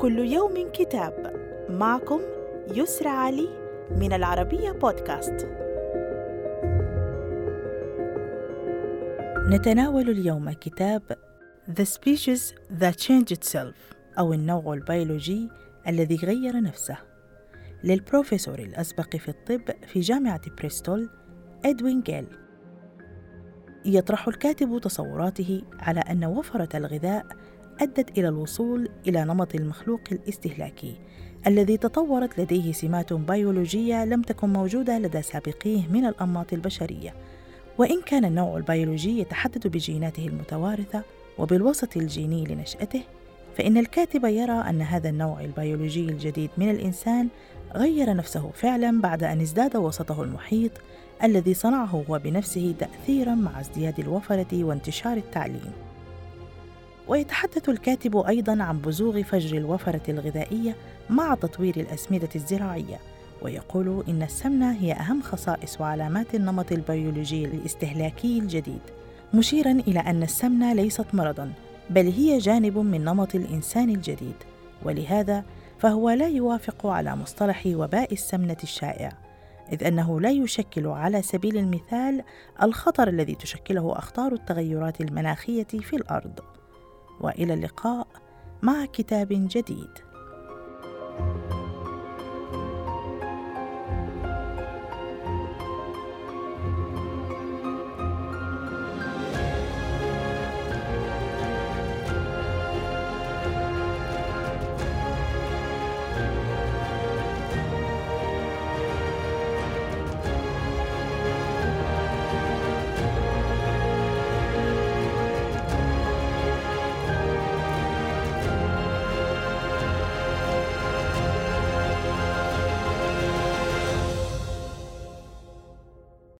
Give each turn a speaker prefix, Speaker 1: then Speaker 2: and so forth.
Speaker 1: كل يوم كتاب. معكم يسرى علي من العربية بودكاست. نتناول اليوم كتاب The Species That Changed Itself أو النوع البيولوجي الذي غير نفسه. للبروفيسور الأسبق في الطب في جامعة بريستول إدوين جيل. يطرح الكاتب تصوراته على أن وفرة الغذاء أدت إلى الوصول إلى نمط المخلوق الاستهلاكي الذي تطورت لديه سمات بيولوجية لم تكن موجودة لدى سابقيه من الأنماط البشرية. وإن كان النوع البيولوجي يتحدد بجيناته المتوارثة وبالوسط الجيني لنشأته فإن الكاتب يرى أن هذا النوع البيولوجي الجديد من الإنسان غير نفسه فعلا بعد أن ازداد وسطه المحيط الذي صنعه هو بنفسه تأثيرا مع ازدياد الوفرة وانتشار التعليم. ويتحدث الكاتب أيضا عن بزوغ فجر الوفرة الغذائية مع تطوير الأسمدة الزراعية ويقول إن السمنة هي أهم خصائص وعلامات النمط البيولوجي الاستهلاكي الجديد مشيرا إلى أن السمنة ليست مرضا بل هي جانب من نمط الإنسان الجديد ولهذا فهو لا يوافق على مصطلح وباء السمنة الشائع إذ أنه لا يشكل على سبيل المثال الخطر الذي تشكله أخطار التغيرات المناخية في الأرض. وإلى اللقاء مع كتاب جديد. thank you